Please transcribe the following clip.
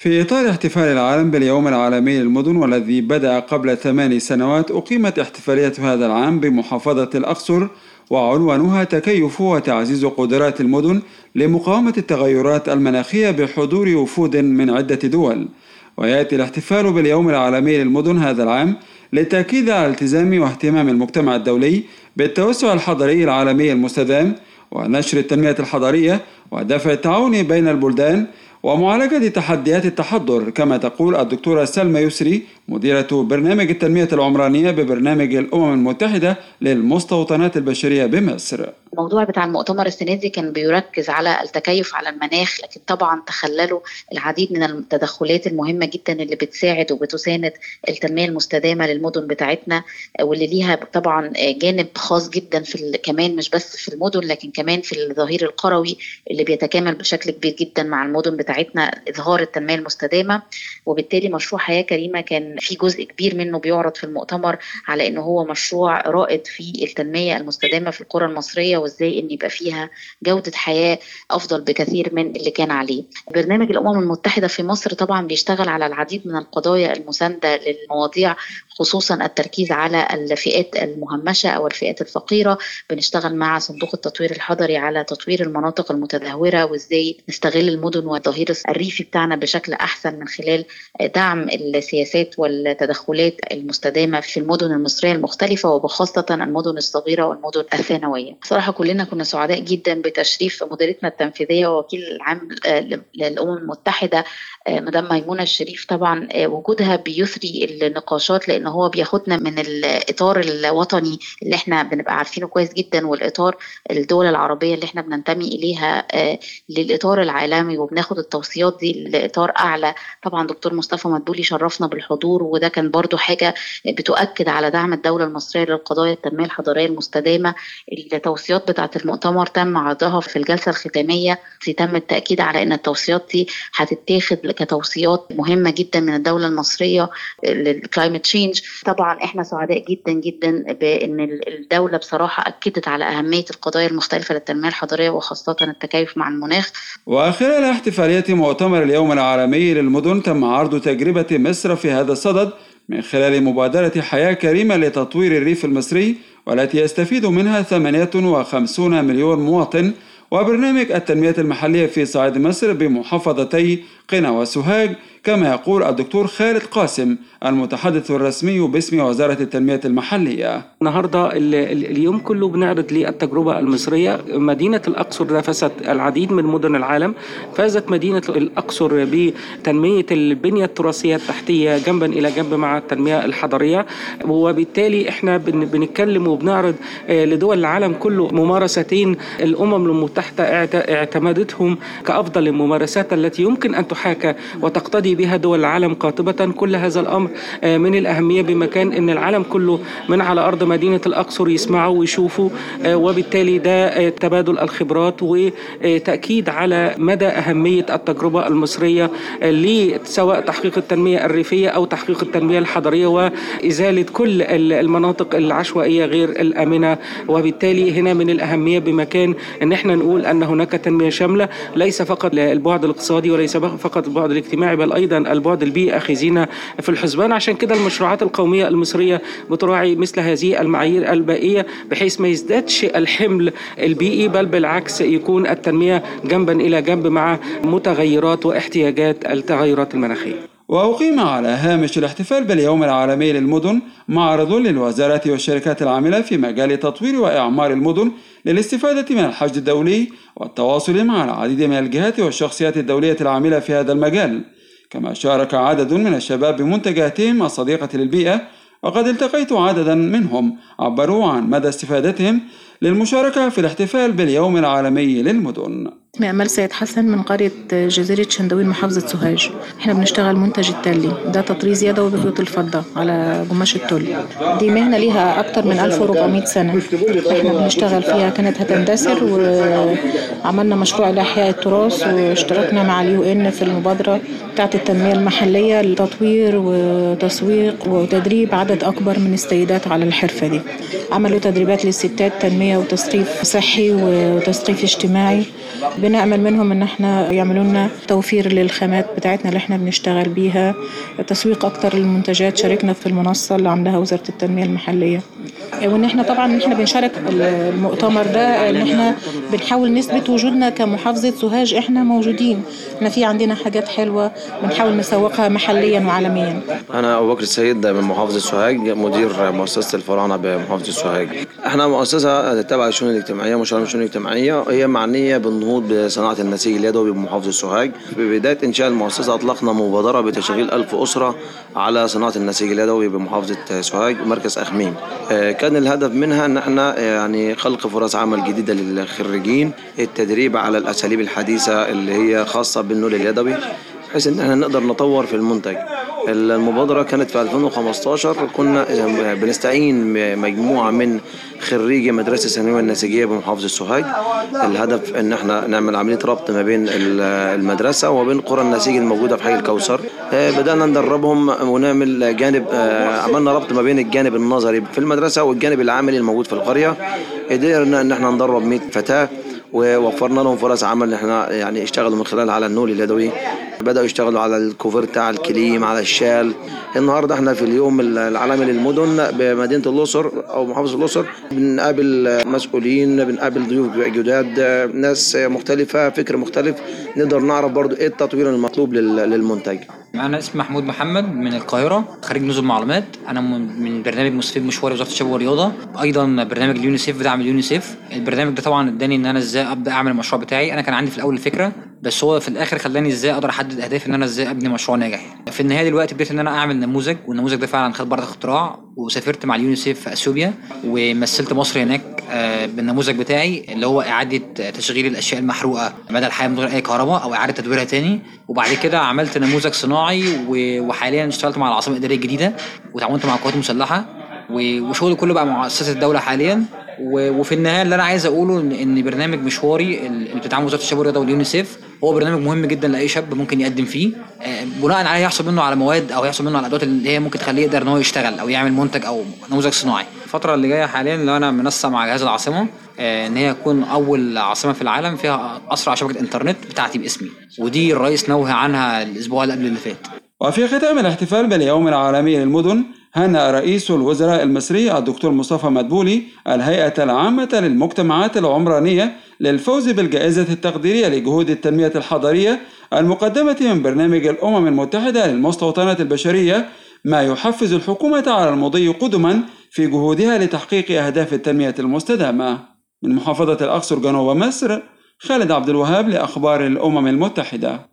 في إطار احتفال العالم باليوم العالمي للمدن والذي بدأ قبل ثمان سنوات أقيمت احتفالية هذا العام بمحافظة الأقصر وعنوانها تكيف وتعزيز قدرات المدن لمقاومة التغيرات المناخية بحضور وفود من عدة دول. ويأتي الاحتفال باليوم العالمي للمدن هذا العام للتأكيد على التزام واهتمام المجتمع الدولي بالتوسع الحضري العالمي المستدام ونشر التنمية الحضرية ودفع التعاون بين البلدان ومعالجة تحديات التحضر كما تقول الدكتورة سلمى يسري مديرة برنامج التنمية العمرانية ببرنامج الأمم المتحدة للمستوطنات البشرية بمصر. الموضوع بتاع المؤتمر السنة دي كان بيركز على التكيف على المناخ لكن طبعا تخللوا العديد من التدخلات المهمة جدا اللي بتساعد وبتساند التنمية المستدامة للمدن بتاعتنا واللي ليها طبعا جانب خاص جدا في كمان مش بس في المدن لكن كمان في الظهير القروي اللي بيتكامل بشكل كبير جدا مع المدن بتاعتنا إظهار التنمية المستدامة. وبالتالي مشروع حياة كريمة كان في جزء كبير منه بيعرض في المؤتمر على انه هو مشروع رائد في التنمية المستدامة في القرى المصرية وإزاي إن يبقى فيها جودة حياة أفضل بكثير من اللي كان عليه. برنامج الأمم المتحدة في مصر طبعا بيشتغل على العديد من القضايا المساندة للمواضيع خصوصا التركيز على الفئات المهمشة أو الفئات الفقيرة بنشتغل مع صندوق التطوير الحضري على تطوير المناطق المتدهورة وإزاي نستغل المدن والظهير الريفي بتاعنا بشكل أحسن من خلال دعم السياسات والتدخلات المستدامة في المدن المصرية المختلفة وبخاصه المدن الصغيرة والمدن الثانوية. بصراحة كلنا كنا سعداء جدا بتشريف مديرتنا التنفيذية ووكيل العام للأمم المتحدة مدام ميمونة الشريف طبعا وجودها بيثري النقاشات لأن هو بياخدنا من الإطار الوطني اللي إحنا بنبقى عارفينه كويس جدا والإطار الدول العربية اللي إحنا بننتمي إليها للإطار العالمي وبناخد التوصيات دي لإطار أعلى. طبعا دكتور مصطفى مدبولي شرفنا بالحضور وده كان برضو حاجة بتؤكد على دعم الدولة المصرية للقضايا التنمية الحضارية المستدامة. التوصيات بتاعة المؤتمر تم عرضها في الجلسة الختامية. تم التأكيد على إن التوصيات دي هتتاخد كتوصيات مهمة جدا من الدولة المصرية لل climate change طبعا إحنا سعداء جدا جدا بإن الدولة بصراحة أكدت على أهمية القضايا المختلفة للتنمية الحضارية وخاصة التكيف مع المناخ. وخلال احتفالية مؤتمر اليوم العالمي للمدن تم عرض تجربة مصر في هذا الصدد من خلال مبادرة حياة كريمة لتطوير الريف المصري والتي يستفيد منها 58 مليون مواطن. وبرنامج التنمية المحلية في صعيد مصر بمحافظتي قنا وسوهاج كما يقول الدكتور خالد قاسم المتحدث الرسمي باسم وزارة التنمية المحلية. النهاردة اليوم كله بنعرض للتجربة المصرية. مدينة الأقصر نافست العديد من مدن العالم. فازت مدينة الأقصر بتنمية البنية التراثية التحتية جنبا إلى جنب مع التنمية الحضرية. وبالتالي إحنا بنتكلم وبنعرض لدول العالم كله ممارستين الأمم المتحدة اعتمدتهم كأفضل الممارسات التي يمكن أن تحاكى وتقتدي بها دول العالم قاطبة كل هذا الأمر. من الأهمية بمكان أن العالم كله من على أرض مدينة الأقصر يسمعوا ويشوفوا وبالتالي ده تبادل الخبرات وتأكيد على مدى أهمية التجربة المصرية لسواء تحقيق التنمية الريفية أو تحقيق التنمية الحضرية وإزالة كل المناطق العشوائية غير الآمنة. وبالتالي هنا من الأهمية بمكان أن إحنا نقول أن هناك تنمية شاملة ليس فقط البعد الاقتصادي وليس فقط البعد الاجتماعي بل أيضا البعد البيئي أخذين في الحسبان عشان كده المشروعات القومية المصرية بتراعي مثل هذه المعايير البيئية بحيث ما يزدادش الحمل البيئي بل بالعكس يكون التنمية جنبا إلى جنب مع متغيرات واحتياجات التغيرات المناخية. وأقيم على هامش الاحتفال باليوم العالمي للمدن معرض للوزارات والشركات العاملة في مجال تطوير وإعمار المدن للاستفادة من الحشد الدولي والتواصل مع العديد من الجهات والشخصيات الدولية العاملة في هذا المجال. كما شارك عدد من الشباب بمنتجاتهم الصديقة للبيئة وقد التقيت عددا منهم. عبروا عن مدى استفادتهم للمشاركة في الاحتفال باليوم العالمي للمدن. أمال سيد حسن من قرية جزيرة شندوين محافظة سوهاج. إحنا بنشتغل منتج التلي ده تطريز يدوي بخيوط الفضة على قماش التل دي مهنة ليها أكتر من 1400 سنة. إحنا بنشتغل فيها. كانت هتندثر وعملنا مشروع لإحياء التراث واشتركنا مع اليو إن في المبادرة بتاعة التنمية المحلية لتطوير وتسويق وتدريب عدد أكبر من السيدات على الحرفة دي. عملوا تدريبات للستات تنمية وتثقيف صحي وتثقيف اجتماعي. بنأمل منهم إن إحنا يعملوا لنا توفير للخامات بتاعتنا اللي إحنا بنشتغل بيها تسويق أكتر للمنتجات شاركنا في المنصة اللي عاملاها وزارة التنمية المحلية. وإن إحنا طبعا إحنا بنشارك المؤتمر ده إن إحنا بنحاول نثبت وجودنا كمحافظة سوهاج إحنا موجودين. إحنا في عندنا حاجات حلوة بنحاول نسوقها محليا وعالميا. أنا أبو بكر السيد من محافظة سوهاج مدير مؤسسة الفراعنة بمحافظة سوهاج. إحنا مؤسسة تبع الشؤون الاجتماعية مشروع الشؤون الاجتماعية. هي معنية بالنهوض بصناعة النسيج اليدوي بمحافظة سوهاج. ببداية إنشاء المؤسسة أطلقنا مبادرة بتشغيل ألف أسرة على صناعة النسيج اليدوي بمحافظة سوهاج ومركز أخميم كان الهدف منها ان إحنا يعني خلق فرص عمل جديدة للخريجين التدريب على الأساليب الحديثة اللي هي خاصة بالنول اليدوي بحيث إن إحنا نقدر نطور في المنتج. المبادرة كانت في 2015 كنا بنستعين مجموعة من خريجي مدرسة الثانوية النسيجية بمحافظة سوهاج الهدف إن إحنا نعمل عملية ربط ما بين المدرسة وبين قرى النسيج الموجودة في حي الكوثر. بدأنا ندربهم ونعمل جانب عملنا ربط ما بين الجانب النظري في المدرسة والجانب العملي الموجود في القرية. قدرنا إن إحنا ندرب 100 فتاة. ووفرنا لهم فرص عمل. إحنا يعني اشتغلوا من خلال على النول اليدوي. بدأوا يشتغلوا على الكوفرت على الكليم على الشال. النهارده إحنا في اليوم العالمي للمدن بمدينة الأقصر أو محافظة الأقصر. بنقابل مسؤولين بنقابل ضيوف جداد ناس مختلفة فكر مختلف. نقدر نعرف برضو إيه التطوير المطلوب للمنتج. أنا اسمي محمود محمد من القاهرة خريج نظم معلومات. أنا من برنامج مستفيد مشوار وزارة الشباب والرياضة. أيضا برنامج اليونيسيف دعم اليونيسيف. البرنامج ده طبعا اداني إن أنا إزاي أبدأ أعمل المشروع بتاعي. أنا كان عندي في الأول الفكرة بس هو في الآخر خلاني إزاي أقدر أحدد أهدافي إن أنا إزاي أبني مشروع ناجح. في النهاية دلوقتي بديت إن أنا أعمل نموذج والنموذج ده فعلا خد براءة اختراع وسافرت مع اليونيسيف في أثيوبيا ومثلت مصر هناك بالنموذج بتاعي اللي هو إعادة تشغيل الأشياء المحروقة مدى الحياة من غير أي كهرباء أو إعادة تدويرها تاني. وبعد كده عملت نموذج صناعي وحاليا اشتغلت مع العاصمة الإدارية الجديدة وتعاونت مع القوات المسلحه وشغلي كله بقى مع مؤسسه الدولة حاليا. وفي النهاية اللي أنا عايز أقوله ان برنامج مشواري اللي بتدعمه وزاره الشباب والرياضة واليونيسيف هو برنامج مهم جدا لأي شاب ممكن يقدم فيه. بناء عليه يحصل منه على مواد أو يحصل منه على الادوات اللي هي ممكن تخليه يقدر إن هو يشتغل أو يعمل منتج أو نموذج صناعي. الفترة اللي جاية حاليا اللي أنا منسق مع جهاز العاصمة إن هي تكون أول عاصمة في العالم فيها أسرع شبكة إنترنت بتاعتي باسمي. ودي الرئيس نوه عنها الأسبوع اللي قبل اللي فات. وفي ختام الاحتفال باليوم العالمي للمدن هنأ رئيس الوزراء المصري الدكتور مصطفى مدبولي الهيئة العامة للمجتمعات العمرانية للفوز بالجائزة التقديرية لجهود التنمية الحضرية المقدمة من برنامج الأمم المتحدة للمستوطنات البشرية ما يحفز الحكومة على المضي قدما في جهودها لتحقيق أهداف التنمية المستدامة. من محافظة الأقصر جنوب مصر خالد عبد الوهاب لأخبار الأمم المتحدة.